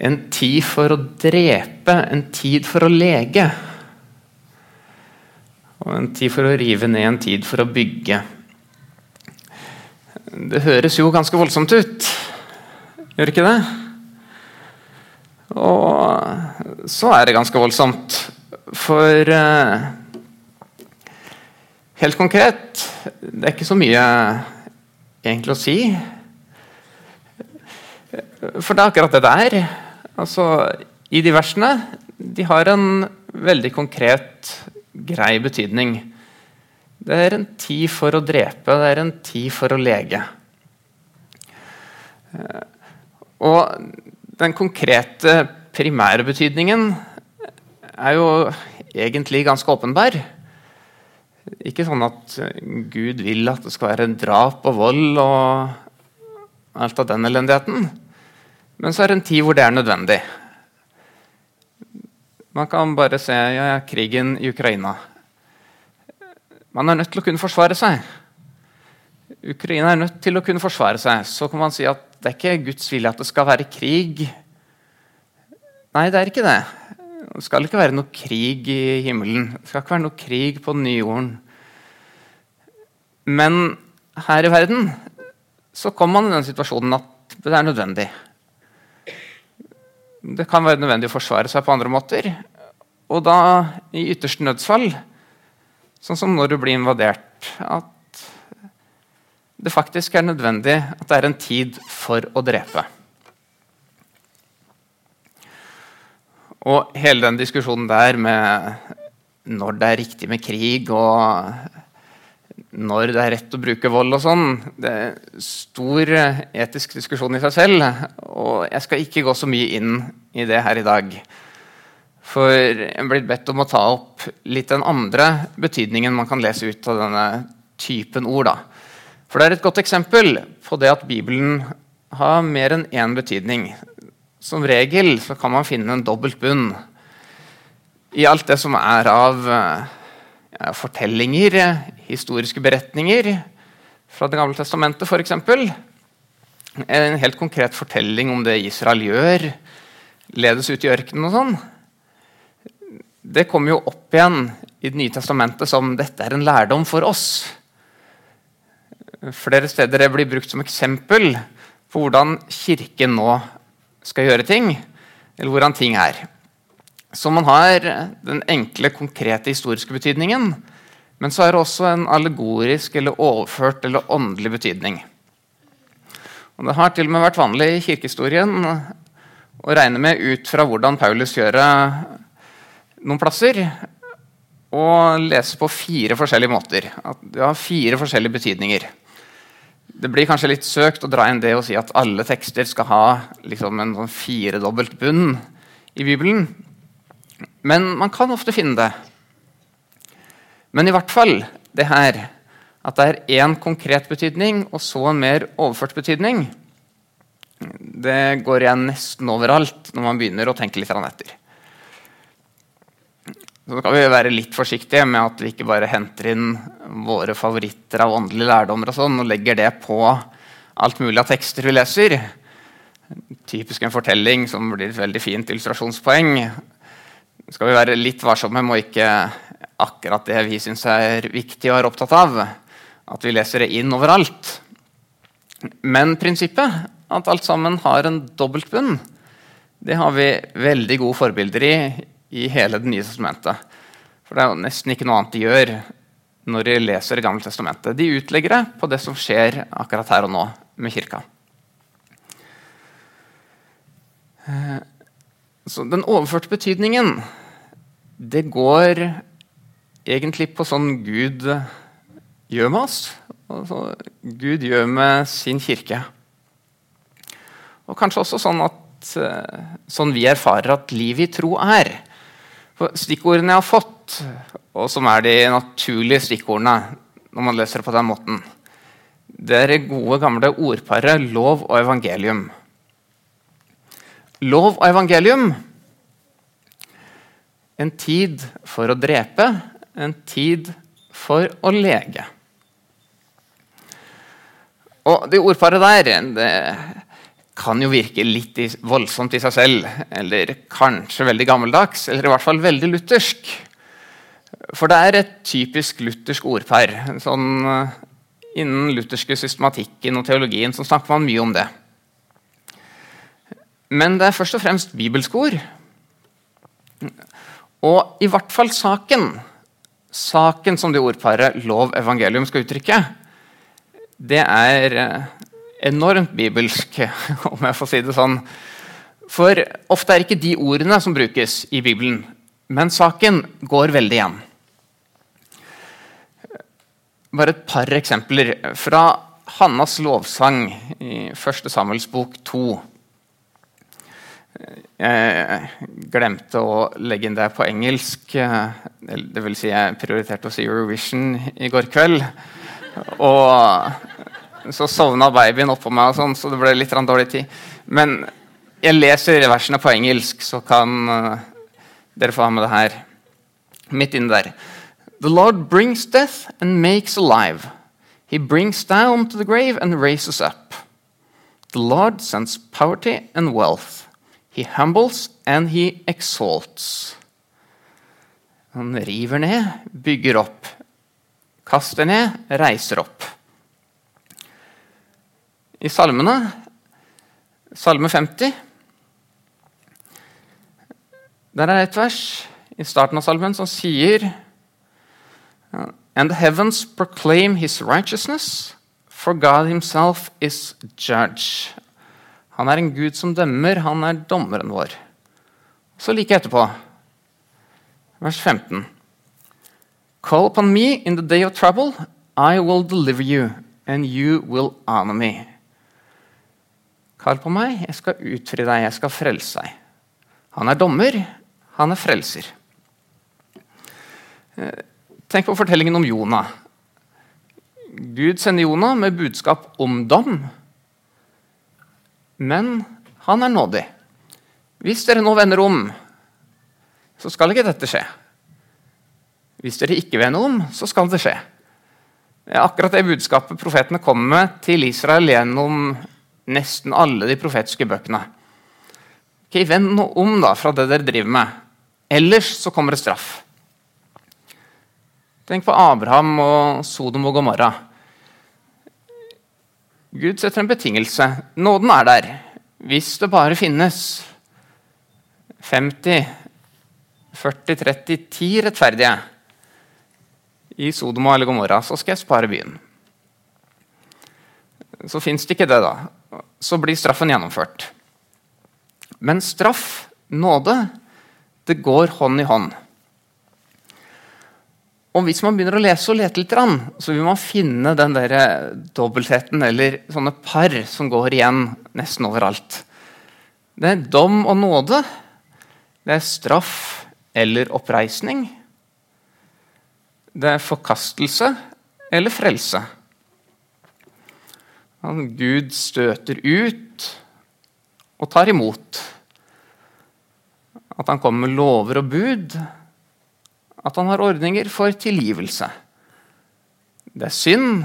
En tid for å drepe, en tid for å lege. Og en tid for å rive ned, en tid for å bygge. Det høres jo ganske voldsomt ut, gjør ikke det? Og så er det ganske voldsomt. For uh, helt konkret Det er ikke så mye egentlig å si. For det er akkurat det det er. Altså, I de versene de har en veldig konkret, grei betydning. Det er en tid for å drepe, det er en tid for å lege. Og den konkrete, primære betydningen er jo egentlig ganske åpenbar. Ikke sånn at Gud vil at det skal være drap og vold og alt av den elendigheten. Men så er det en tid hvor det er nødvendig. Man kan bare se ja, krigen i Ukraina. Man er nødt til å kunne forsvare seg. Ukraina er nødt til å kunne forsvare seg. Så kan man si at det er ikke Guds vilje at det skal være krig. Nei, det er ikke det. Det skal ikke være noe krig i himmelen. Det skal ikke være noe krig på den nye jorden. Men her i verden så kommer man i den situasjonen at det er nødvendig. Det kan være nødvendig å forsvare seg på andre måter. Og da, i ytterste nødsfall, sånn som når du blir invadert, at det faktisk er nødvendig at det er en tid for å drepe. Og hele den diskusjonen der med når det er riktig med krig, og når det er rett å bruke vold og sånn, det er stor etisk diskusjon i seg selv. Og jeg skal ikke gå så mye inn i det her i dag. For jeg er blitt bedt om å ta opp litt den andre betydningen man kan lese ut av denne typen ord. da. For det er et godt eksempel på det at Bibelen har mer enn én betydning. Som regel så kan man finne en dobbelt bunn i alt det som er av ja, fortellinger, historiske beretninger fra Det gamle testamentet f.eks. En helt konkret fortelling om det Israel gjør, ledes ut i ørkenen og sånn. Det kommer jo opp igjen i Det nye testamentet som dette er en lærdom for oss. Flere steder det blir brukt som eksempel på hvordan Kirken nå skal gjøre ting, eller hvordan ting er. Så man har den enkle, konkrete historiske betydningen. Men så er det også en allegorisk eller overført eller åndelig betydning. Og Det har til og med vært vanlig i kirkehistorien å regne med ut fra hvordan Paulus gjør det noen plasser, og lese på fire forskjellige måter. At det har fire forskjellige betydninger. Det blir kanskje litt søkt å dra inn det og si at alle tekster skal ha liksom, en sånn firedobbelt bunn i Bibelen. Men man kan ofte finne det. Men i hvert fall det her at det er én konkret betydning og så en mer overført betydning. Det går igjen nesten overalt når man begynner å tenke litt etter. Så kan vi være litt forsiktige med at vi ikke bare henter inn våre favoritter av åndelige lærdommer og sånn, og legger det på alt mulig av tekster vi leser. Typisk en fortelling som blir et veldig fint illustrasjonspoeng. skal vi være litt varsomme med å ikke akkurat det vi syns er viktig og er opptatt av, at vi leser det inn overalt. Men prinsippet, at alt sammen har en dobbeltbunn, det har vi veldig gode forbilder i i hele Det nye testamentet. For det er jo nesten ikke noe annet de gjør når de leser Det gamle testamentet. De utlegger det på det som skjer akkurat her og nå med kirka. Eh, så den overførte betydningen, det går egentlig på sånn Gud gjør med oss. Altså, Gud gjør med sin kirke. Og kanskje også sånn at eh, sånn vi erfarer at livet i tro er. For stikkordene jeg har fått, og som er de naturlige stikkordene når man leser det på den måten, det er det gode, gamle ordparet lov og evangelium. Lov og evangelium. En tid for å drepe, en tid for å lege. Og det ordparet der det kan jo virke litt voldsomt i seg selv. Eller kanskje veldig gammeldags, eller i hvert fall veldig luthersk. For det er et typisk luthersk ordpar. Sånn, uh, innen lutherske systematikken og teologien så snakker man mye om det. Men det er først og fremst bibelske ord. Og i hvert fall saken, saken som det ordparet lov evangelium skal uttrykke, det er uh, enormt bibelsk, om jeg får si det sånn. For ofte er ikke de ordene som brukes i Bibelen, men saken går veldig igjen. Bare et par eksempler fra Hannas lovsang i 1. Samuels bok 2. Jeg glemte å legge inn det på engelsk. Det vil si jeg prioriterte å si Eurovision i går kveld. Og så sovna babyen oppå meg, og sånn, så det ble litt dårlig tid. Men jeg leser versene på engelsk, så kan uh, dere få ha med det her. Midt inne der. The Lord brings death and makes alive. He brings down to the grave and raises up. The Lord sends poverty and wealth. He humbles and he exalts. Han river ned, bygger opp. Kaster ned, reiser opp i salmene. Salme 50. Der er et vers i starten av salmen som sier And the heavens proclaim his righteousness, for God himself is judge. Han er en gud som dømmer, han er dommeren vår. Så like etterpå, vers 15. Call upon me in the day of trouble, I will deliver you, and you will honor me. Kall på meg, jeg skal utfri deg, jeg skal frelse deg. Han er dommer, han er frelser. Eh, tenk på fortellingen om Jonah. Gud sender Jonah med budskap om dom. Men han er nådig. Hvis dere nå vender om, så skal ikke dette skje. Hvis dere ikke vender om, så skal det skje. Det er akkurat det budskapet profetene kommer med til Israel gjennom nesten alle de profetiske bøkene. Ok, Vend nå om da fra det dere driver med. Ellers så kommer det straff. Tenk på Abraham og Sodom og Gomorra. Gud setter en betingelse. Nåden er der. Hvis det bare finnes 50, 40, 30, 10 rettferdige i Sodoma eller Gomorra, så skal jeg spare byen. Så fins det ikke det, da så blir straffen gjennomført. Men straff, nåde, det går hånd i hånd. Og Hvis man begynner å lese og lete litt, så vil man finne den der dobbeltheten eller sånne par som går igjen nesten overalt. Det er dom og nåde. Det er straff eller oppreisning. Det er forkastelse eller frelse. Gud støter ut og tar imot. At han kommer med lover og bud. At han har ordninger for tilgivelse. Det er synd,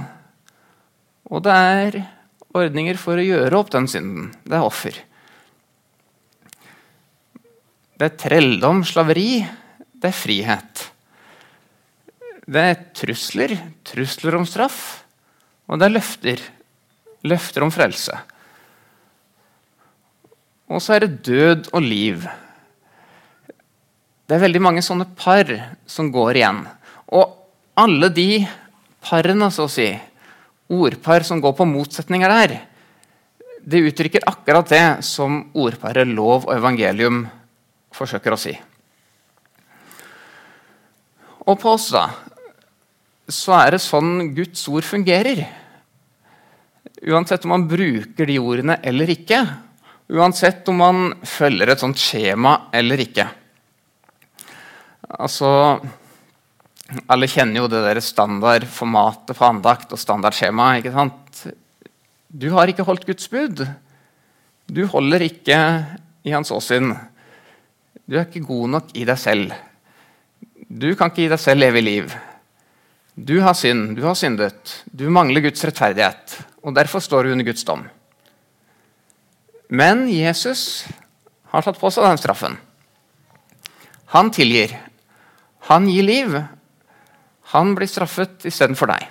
og det er ordninger for å gjøre opp den synden. Det er offer. Det er trelldom, slaveri. Det er frihet. Det er trusler, trusler om straff, og det er løfter løfter om frelse. Og så er det død og liv. Det er veldig mange sånne par som går igjen. Og alle de parene, så å si, ordpar som går på motsetninger der, det uttrykker akkurat det som ordparet lov og evangelium forsøker å si. Og på oss, da, så er det sånn Guds ord fungerer. Uansett om man bruker de ordene eller ikke. Uansett om man følger et sånt skjema eller ikke. Altså Alle kjenner jo det der standardformatet på andakt og standardskjema. ikke sant? Du har ikke holdt Guds bud. Du holder ikke i hans åsyn. Du er ikke god nok i deg selv. Du kan ikke gi deg selv evig liv. Du har synd, du har syndet. Du mangler Guds rettferdighet og derfor står du under Guds dom. Men Jesus har tatt på seg den straffen. Han tilgir. Han gir liv. Han blir straffet istedenfor deg.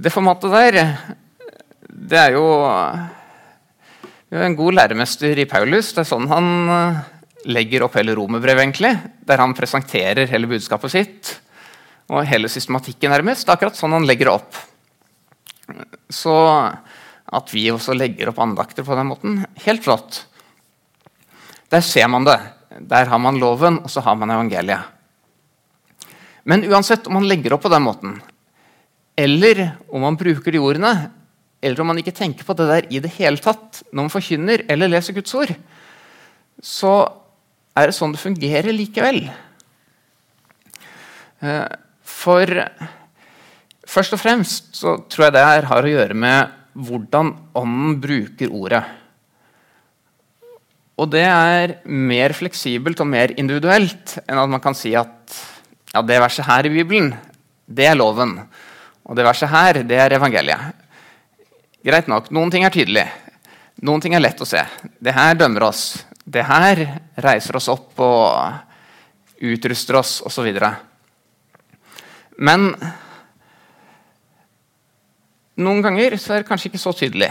Det formatet der, det er jo Vi har en god læremester i Paulus. Det er sånn han eh, legger opp hele romerbrevet, egentlig. Der han presenterer hele budskapet sitt og hele systematikken, nærmest. Det er akkurat sånn han legger det opp. Så at vi også legger opp andakter på den måten, helt flott. Der ser man det. Der har man loven, og så har man evangeliet. Men uansett om man legger opp på den måten, eller om man bruker de ordene, eller om man ikke tenker på det der i det hele tatt når man forkynner eller leser Guds ord, så er det sånn det fungerer likevel. Eh, for først og fremst så tror jeg det her har å gjøre med hvordan ånden bruker ordet. Og det er mer fleksibelt og mer individuelt enn at man kan si at ja, det verset her i Bibelen, det er loven. Og det verset her, det er evangeliet. Greit nok, noen ting er tydelig. Noen ting er lett å se. Det her dømmer oss. Det her reiser oss opp og utruster oss, osv. Men noen ganger så er det kanskje ikke så tydelig.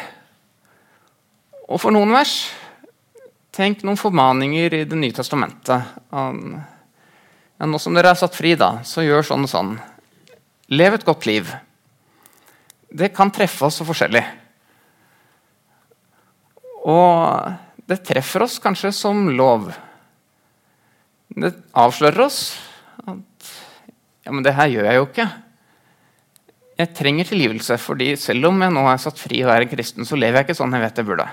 Og for noen vers Tenk noen formaninger i Det nye testamentet. Ja, nå som dere er satt fri, da, så gjør sånn og sånn. Lev et godt liv. Det kan treffe oss så forskjellig. Og det treffer oss kanskje som lov. Det avslører oss at ja, men det her gjør jeg jo ikke. Jeg trenger tilgivelse, fordi selv om jeg nå er satt fri og er en kristen, så lever jeg ikke sånn jeg vet jeg burde.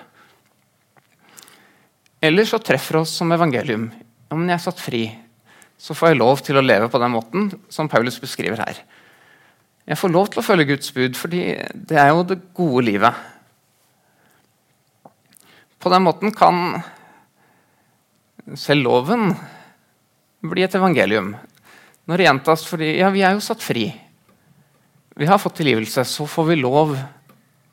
Eller så treffer oss som evangelium. Ja, men jeg er satt fri så får jeg lov til å leve på den måten som Paulus beskriver her. Jeg får lov til å følge Guds bud, fordi det er jo det gode livet. På den måten kan selv loven bli et evangelium. Når det gjentas fordi ja, vi er jo satt fri. Vi har fått tilgivelse, så får vi lov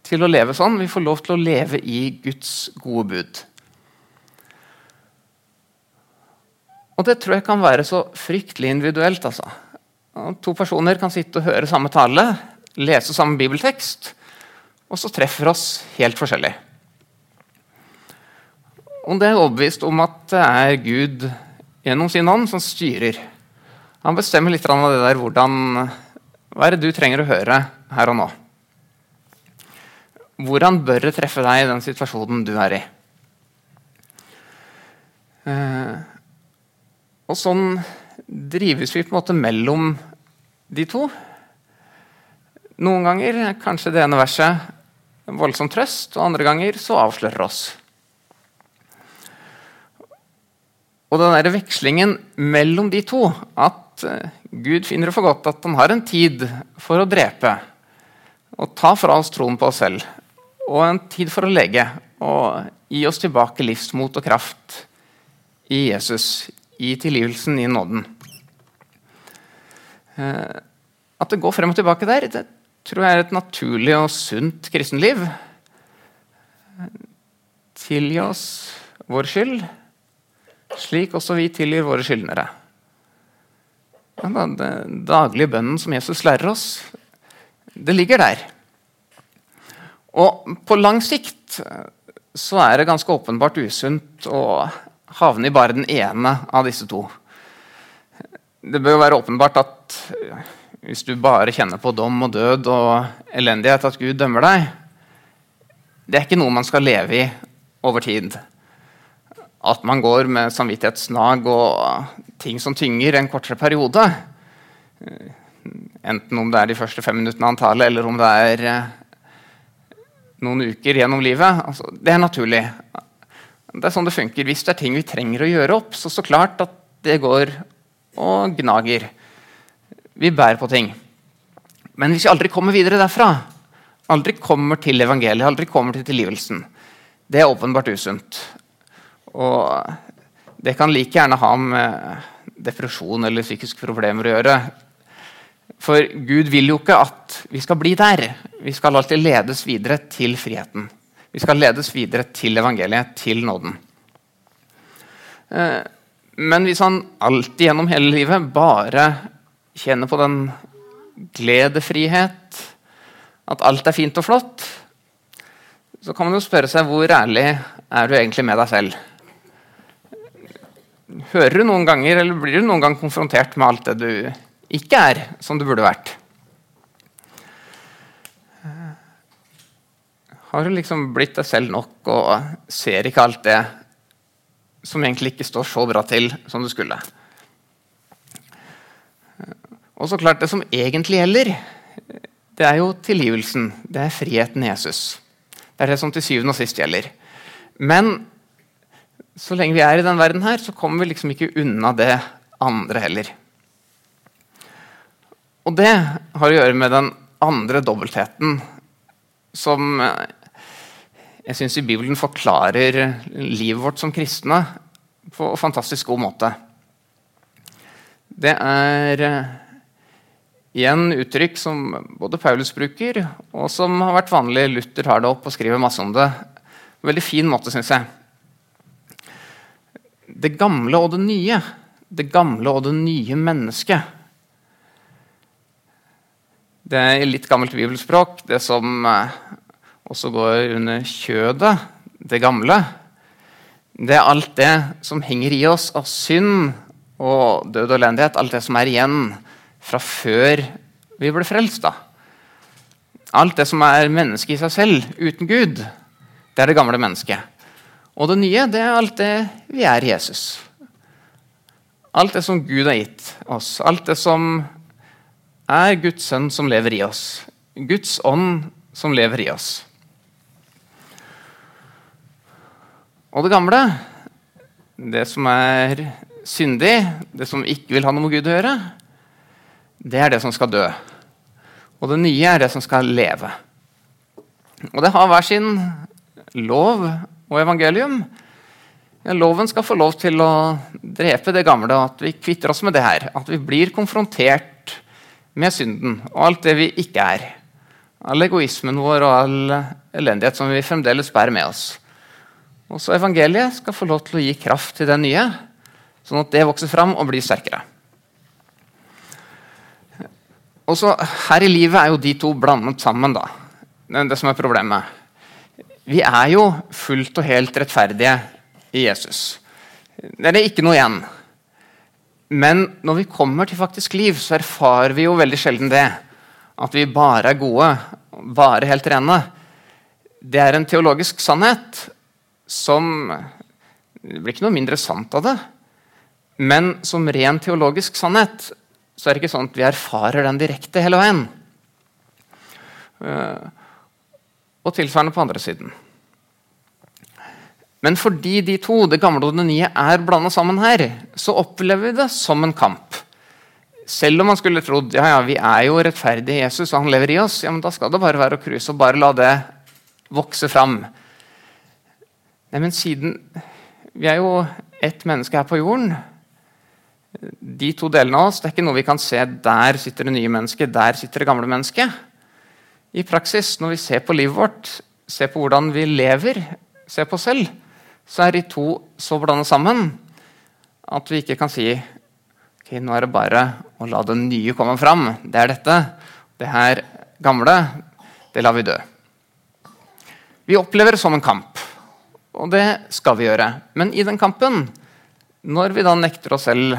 til å leve sånn. Vi får lov til å leve i Guds gode bud. Og det tror jeg kan være så fryktelig individuelt. altså. To personer kan sitte og høre samme tale, lese samme bibeltekst, og så treffer oss helt forskjellig. Og det er overbevist om at det er Gud gjennom sin ånd som styrer. Han bestemmer litt av det der hvordan Hva er det du trenger å høre her og nå? Hvordan bør det treffe deg i den situasjonen du er i? Eh, og sånn drives vi på en måte mellom de to. Noen ganger kanskje det ene verset en voldsom trøst, og andre ganger så avslører oss. Og den der vekslingen mellom de to, at eh, Gud finner det for godt at han har en tid for å drepe og ta fra oss troen på oss selv, og en tid for å lege og gi oss tilbake livsmot og kraft i Jesus, i tilgivelsen, i nåden. Eh, at det går frem og tilbake der, det tror jeg er et naturlig og sunt kristenliv. Tilgi oss vår skyld, slik også vi tilgir våre skyldnere. Den daglige bønnen som Jesus lærer oss, det ligger der. Og på lang sikt så er det ganske åpenbart usunt å havne i bare den ene av disse to. Det bør jo være åpenbart at hvis du bare kjenner på dom og død og elendighet, at Gud dømmer deg Det er ikke noe man skal leve i over tid. At man går med samvittighetsnag og ting som tynger en kortere periode. Enten om det er de første fem minuttene av antallet, eller om det er noen uker gjennom livet. Altså, det er naturlig. Det er sånn det funker. Hvis det er ting vi trenger å gjøre opp, så så klart at det går og gnager. Vi bærer på ting. Men hvis vi aldri kommer videre derfra, aldri kommer til evangeliet, aldri kommer til tilgivelsen, det er åpenbart usunt. Og det kan like gjerne ha med depresjon eller psykiske problemer å gjøre. For Gud vil jo ikke at vi skal bli der. Vi skal alltid ledes videre til friheten. Vi skal ledes videre til evangeliet, til nåden. Eh, men hvis han alltid gjennom hele livet bare kjenner på den gledefrihet, at alt er fint og flott, så kan man jo spørre seg hvor ærlig er du egentlig med deg selv? Hører du noen ganger, eller blir du noen gang konfrontert med alt det du ikke er som du burde vært? Har du liksom blitt deg selv nok og ser ikke alt det som egentlig ikke står så bra til som du skulle? Og så klart, Det som egentlig gjelder, det er jo tilgivelsen. Det er friheten i Jesus. Det er det som til syvende og sist gjelder. Men så lenge vi er i den verden her, så kommer vi liksom ikke unna det andre heller. Og det har å gjøre med den andre dobbeltheten som jeg syns i Bibelen forklarer livet vårt som kristne på en fantastisk god måte. Det er eh, igjen uttrykk som både Paulus bruker, og som har vært vanlig. Luther har det opp og skriver masse om det. Veldig fin måte, syns jeg. Det gamle og det nye. Det gamle og det nye mennesket. Det er litt gammelt bibelspråk, det som eh, også går under kjødet, det gamle. Det er alt det som henger i oss av synd og død og elendighet. Alt det som er igjen fra før vi ble frelst. da. Alt det som er mennesket i seg selv, uten Gud, det er det gamle mennesket. Og det nye det er alt det vi er i Jesus. Alt det som Gud har gitt oss. Alt det som er Guds sønn som lever i oss. Guds ånd som lever i oss. Og det gamle, det som er syndig, det som ikke vil ha noe med Gud å gjøre, det er det som skal dø. Og det nye er det som skal leve. Og det har hver sin lov og evangelium. Ja, loven skal få lov til å drepe det gamle, at vi kvitter oss med det her. At vi blir konfrontert med synden og alt det vi ikke er. All egoismen vår og all elendighet som vi fremdeles bærer med oss. Også evangeliet skal få lov til å gi kraft til det nye, sånn at det vokser fram og blir sterkere. Også her i livet er jo de to blandet sammen. da. Det som er problemet. Vi er jo fullt og helt rettferdige i Jesus. Det er ikke noe igjen. Men når vi kommer til faktisk liv, så erfarer vi jo veldig sjelden det. At vi bare er gode, bare helt rene. Det er en teologisk sannhet som Det blir ikke noe mindre sant av det. Men som ren teologisk sannhet så er det ikke sånn at vi erfarer den direkte hele veien. Eh, og tilsvarende på andre siden. Men fordi de to, det gamle og det nye, er blanda sammen her, så opplever vi det som en kamp. Selv om man skulle trodd ja, ja, vi er jo rettferdige Jesus, og han lever i oss, ja, men da skal det bare være å cruise og bare la det vokse fram. Nei, men siden Vi er jo ett menneske her på jorden. De to delene av oss det er ikke noe vi kan se der sitter det nye mennesket, der sitter det gamle mennesket. I praksis, når vi ser på livet vårt, ser på hvordan vi lever, ser på oss selv, så er de to så blanda sammen at vi ikke kan si ok, nå er det bare å la det nye komme fram. Det er dette. Det her gamle, det lar vi dø. Vi opplever det som en kamp, og det skal vi gjøre. Men i den kampen, når vi da nekter oss selv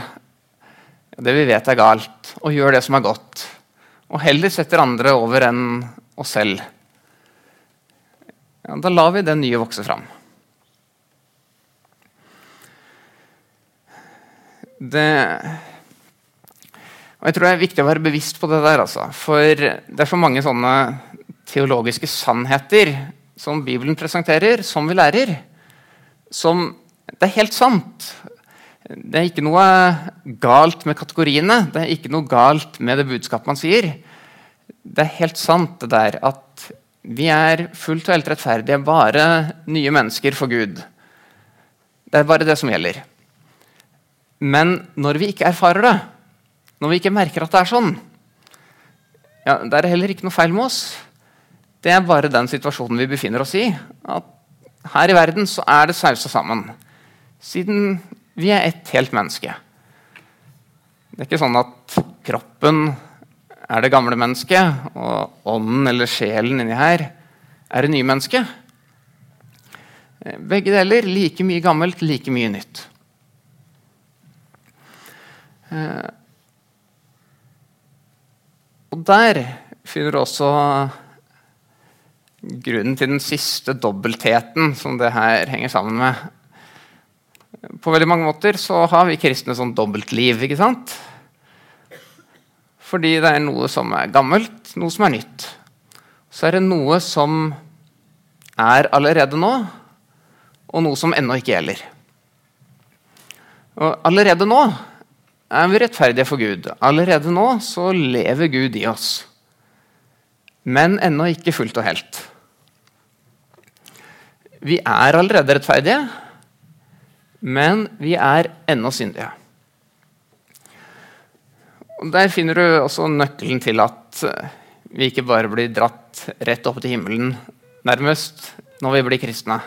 det vi vet er galt, og gjør det som er godt, og heller setter andre over enn oss selv, ja, da lar vi det nye vokse fram. Det og Jeg tror det er viktig å være bevisst på det der. Altså. For det er så mange sånne teologiske sannheter som Bibelen presenterer, som vi lærer, som Det er helt sant. Det er ikke noe galt med kategoriene. Det er ikke noe galt med det budskapet man sier. Det er helt sant det der at vi er fullt og helt rettferdige, bare nye mennesker for Gud. Det er bare det som gjelder. Men når vi ikke erfarer det, når vi ikke merker at det er sånn, ja, da er det heller ikke noe feil med oss. Det er bare den situasjonen vi befinner oss i. At her i verden så er det sausa sammen. Siden vi er ett helt menneske. Det er ikke sånn at kroppen er det gamle mennesket, og ånden eller sjelen inni her er det nye mennesket. Begge deler like mye gammelt, like mye nytt. Eh, og der finner du også grunnen til den siste dobbeltheten som det her henger sammen med. På veldig mange måter så har vi kristne sånn dobbeltliv. ikke sant? Fordi det er noe som er gammelt, noe som er nytt. Så er det noe som er allerede nå, og noe som ennå ikke gjelder. Og allerede nå er vi rettferdige for Gud. Allerede nå så lever Gud i oss. Men ennå ikke fullt og helt. Vi er allerede rettferdige, men vi er ennå syndige. Og Der finner du også nøkkelen til at eh, vi ikke bare blir dratt rett opp til himmelen nærmest når vi blir kristne.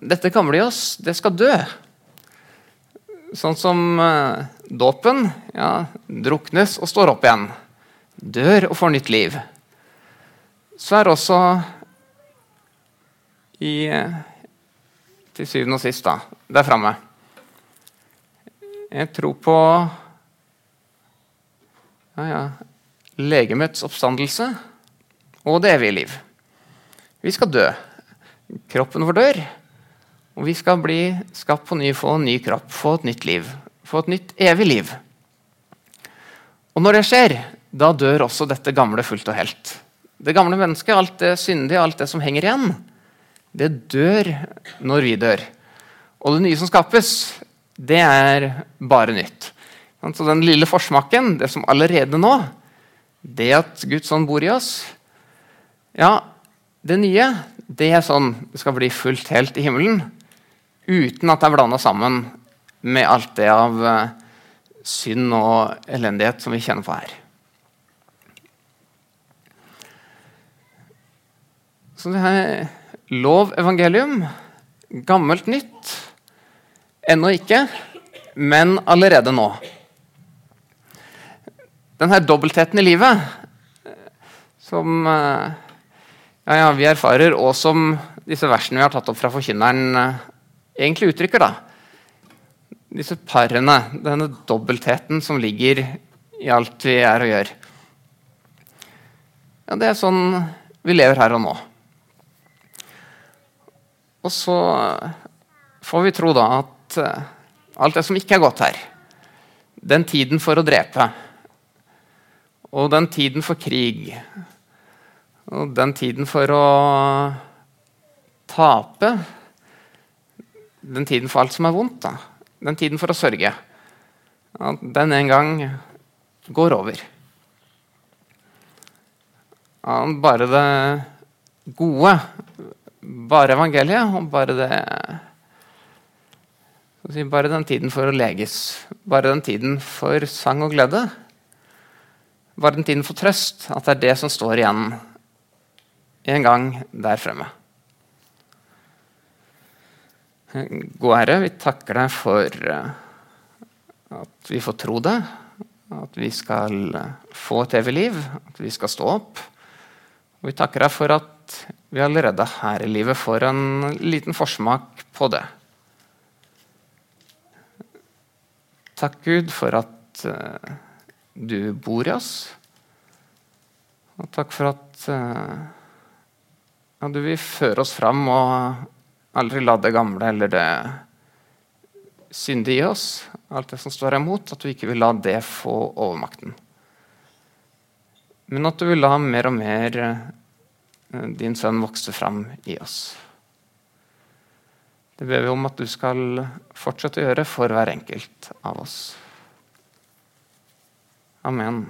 Dette gamle i oss, det skal dø. Sånn som uh, dåpen ja, druknes og står opp igjen. Dør og får nytt liv. Så er også i uh, Til syvende og sist, da, der framme Jeg tror på ja, ja, legemets oppstandelse og det evige liv. Vi skal dø. Kroppen vår dør. Og vi skal bli skapt på ny, få en ny kropp, få et nytt liv. Få et nytt evig liv. Og når det skjer, da dør også dette gamle fullt og helt. Det gamle mennesket, alt det syndige, alt det som henger igjen, det dør når vi dør. Og det nye som skapes, det er bare nytt. Så den lille forsmaken, det som allerede nå, det at Guds ånd bor i oss Ja, det nye, det er sånn det skal bli fullt helt i himmelen uten at det er blanda sammen med alt det av uh, synd og elendighet som vi kjenner på her. Så det her lov, evangelium, gammelt nytt Ennå ikke, men allerede nå. Denne dobbeltheten i livet som uh, ja, ja, vi erfarer, og som disse versene vi har tatt opp fra Forkynneren, uh, egentlig uttrykker. da. Disse parene, denne dobbeltheten som ligger i alt vi er og gjør. Ja, Det er sånn vi lever her og nå. Og så får vi tro da at uh, alt det som ikke er godt her, den tiden for å drepe, og den tiden for krig, og den tiden for å tape den tiden for alt som er vondt, da. den tiden for å sørge, at den en gang går over. Ja, bare det gode, bare evangeliet og bare det Bare den tiden for å leges, bare den tiden for sang og glede. Bare den tiden for trøst, at det er det som står igjen en gang der fremme. Gode Herre, vi takker deg for eh, at vi får tro det. At vi skal eh, få et evig liv, at vi skal stå opp. Og vi takker deg for at vi allerede her i livet får en liten forsmak på det. Takk, Gud, for at uh, du bor i oss. Og takk for at uh, ja, du vil føre oss fram og Aldri la det gamle eller det syndige i oss, alt det som står imot, at du ikke vil la det få overmakten. Men at du vil la mer og mer eh, din sønn vokse fram i oss. Det ber vi om at du skal fortsette å gjøre for hver enkelt av oss. Amen.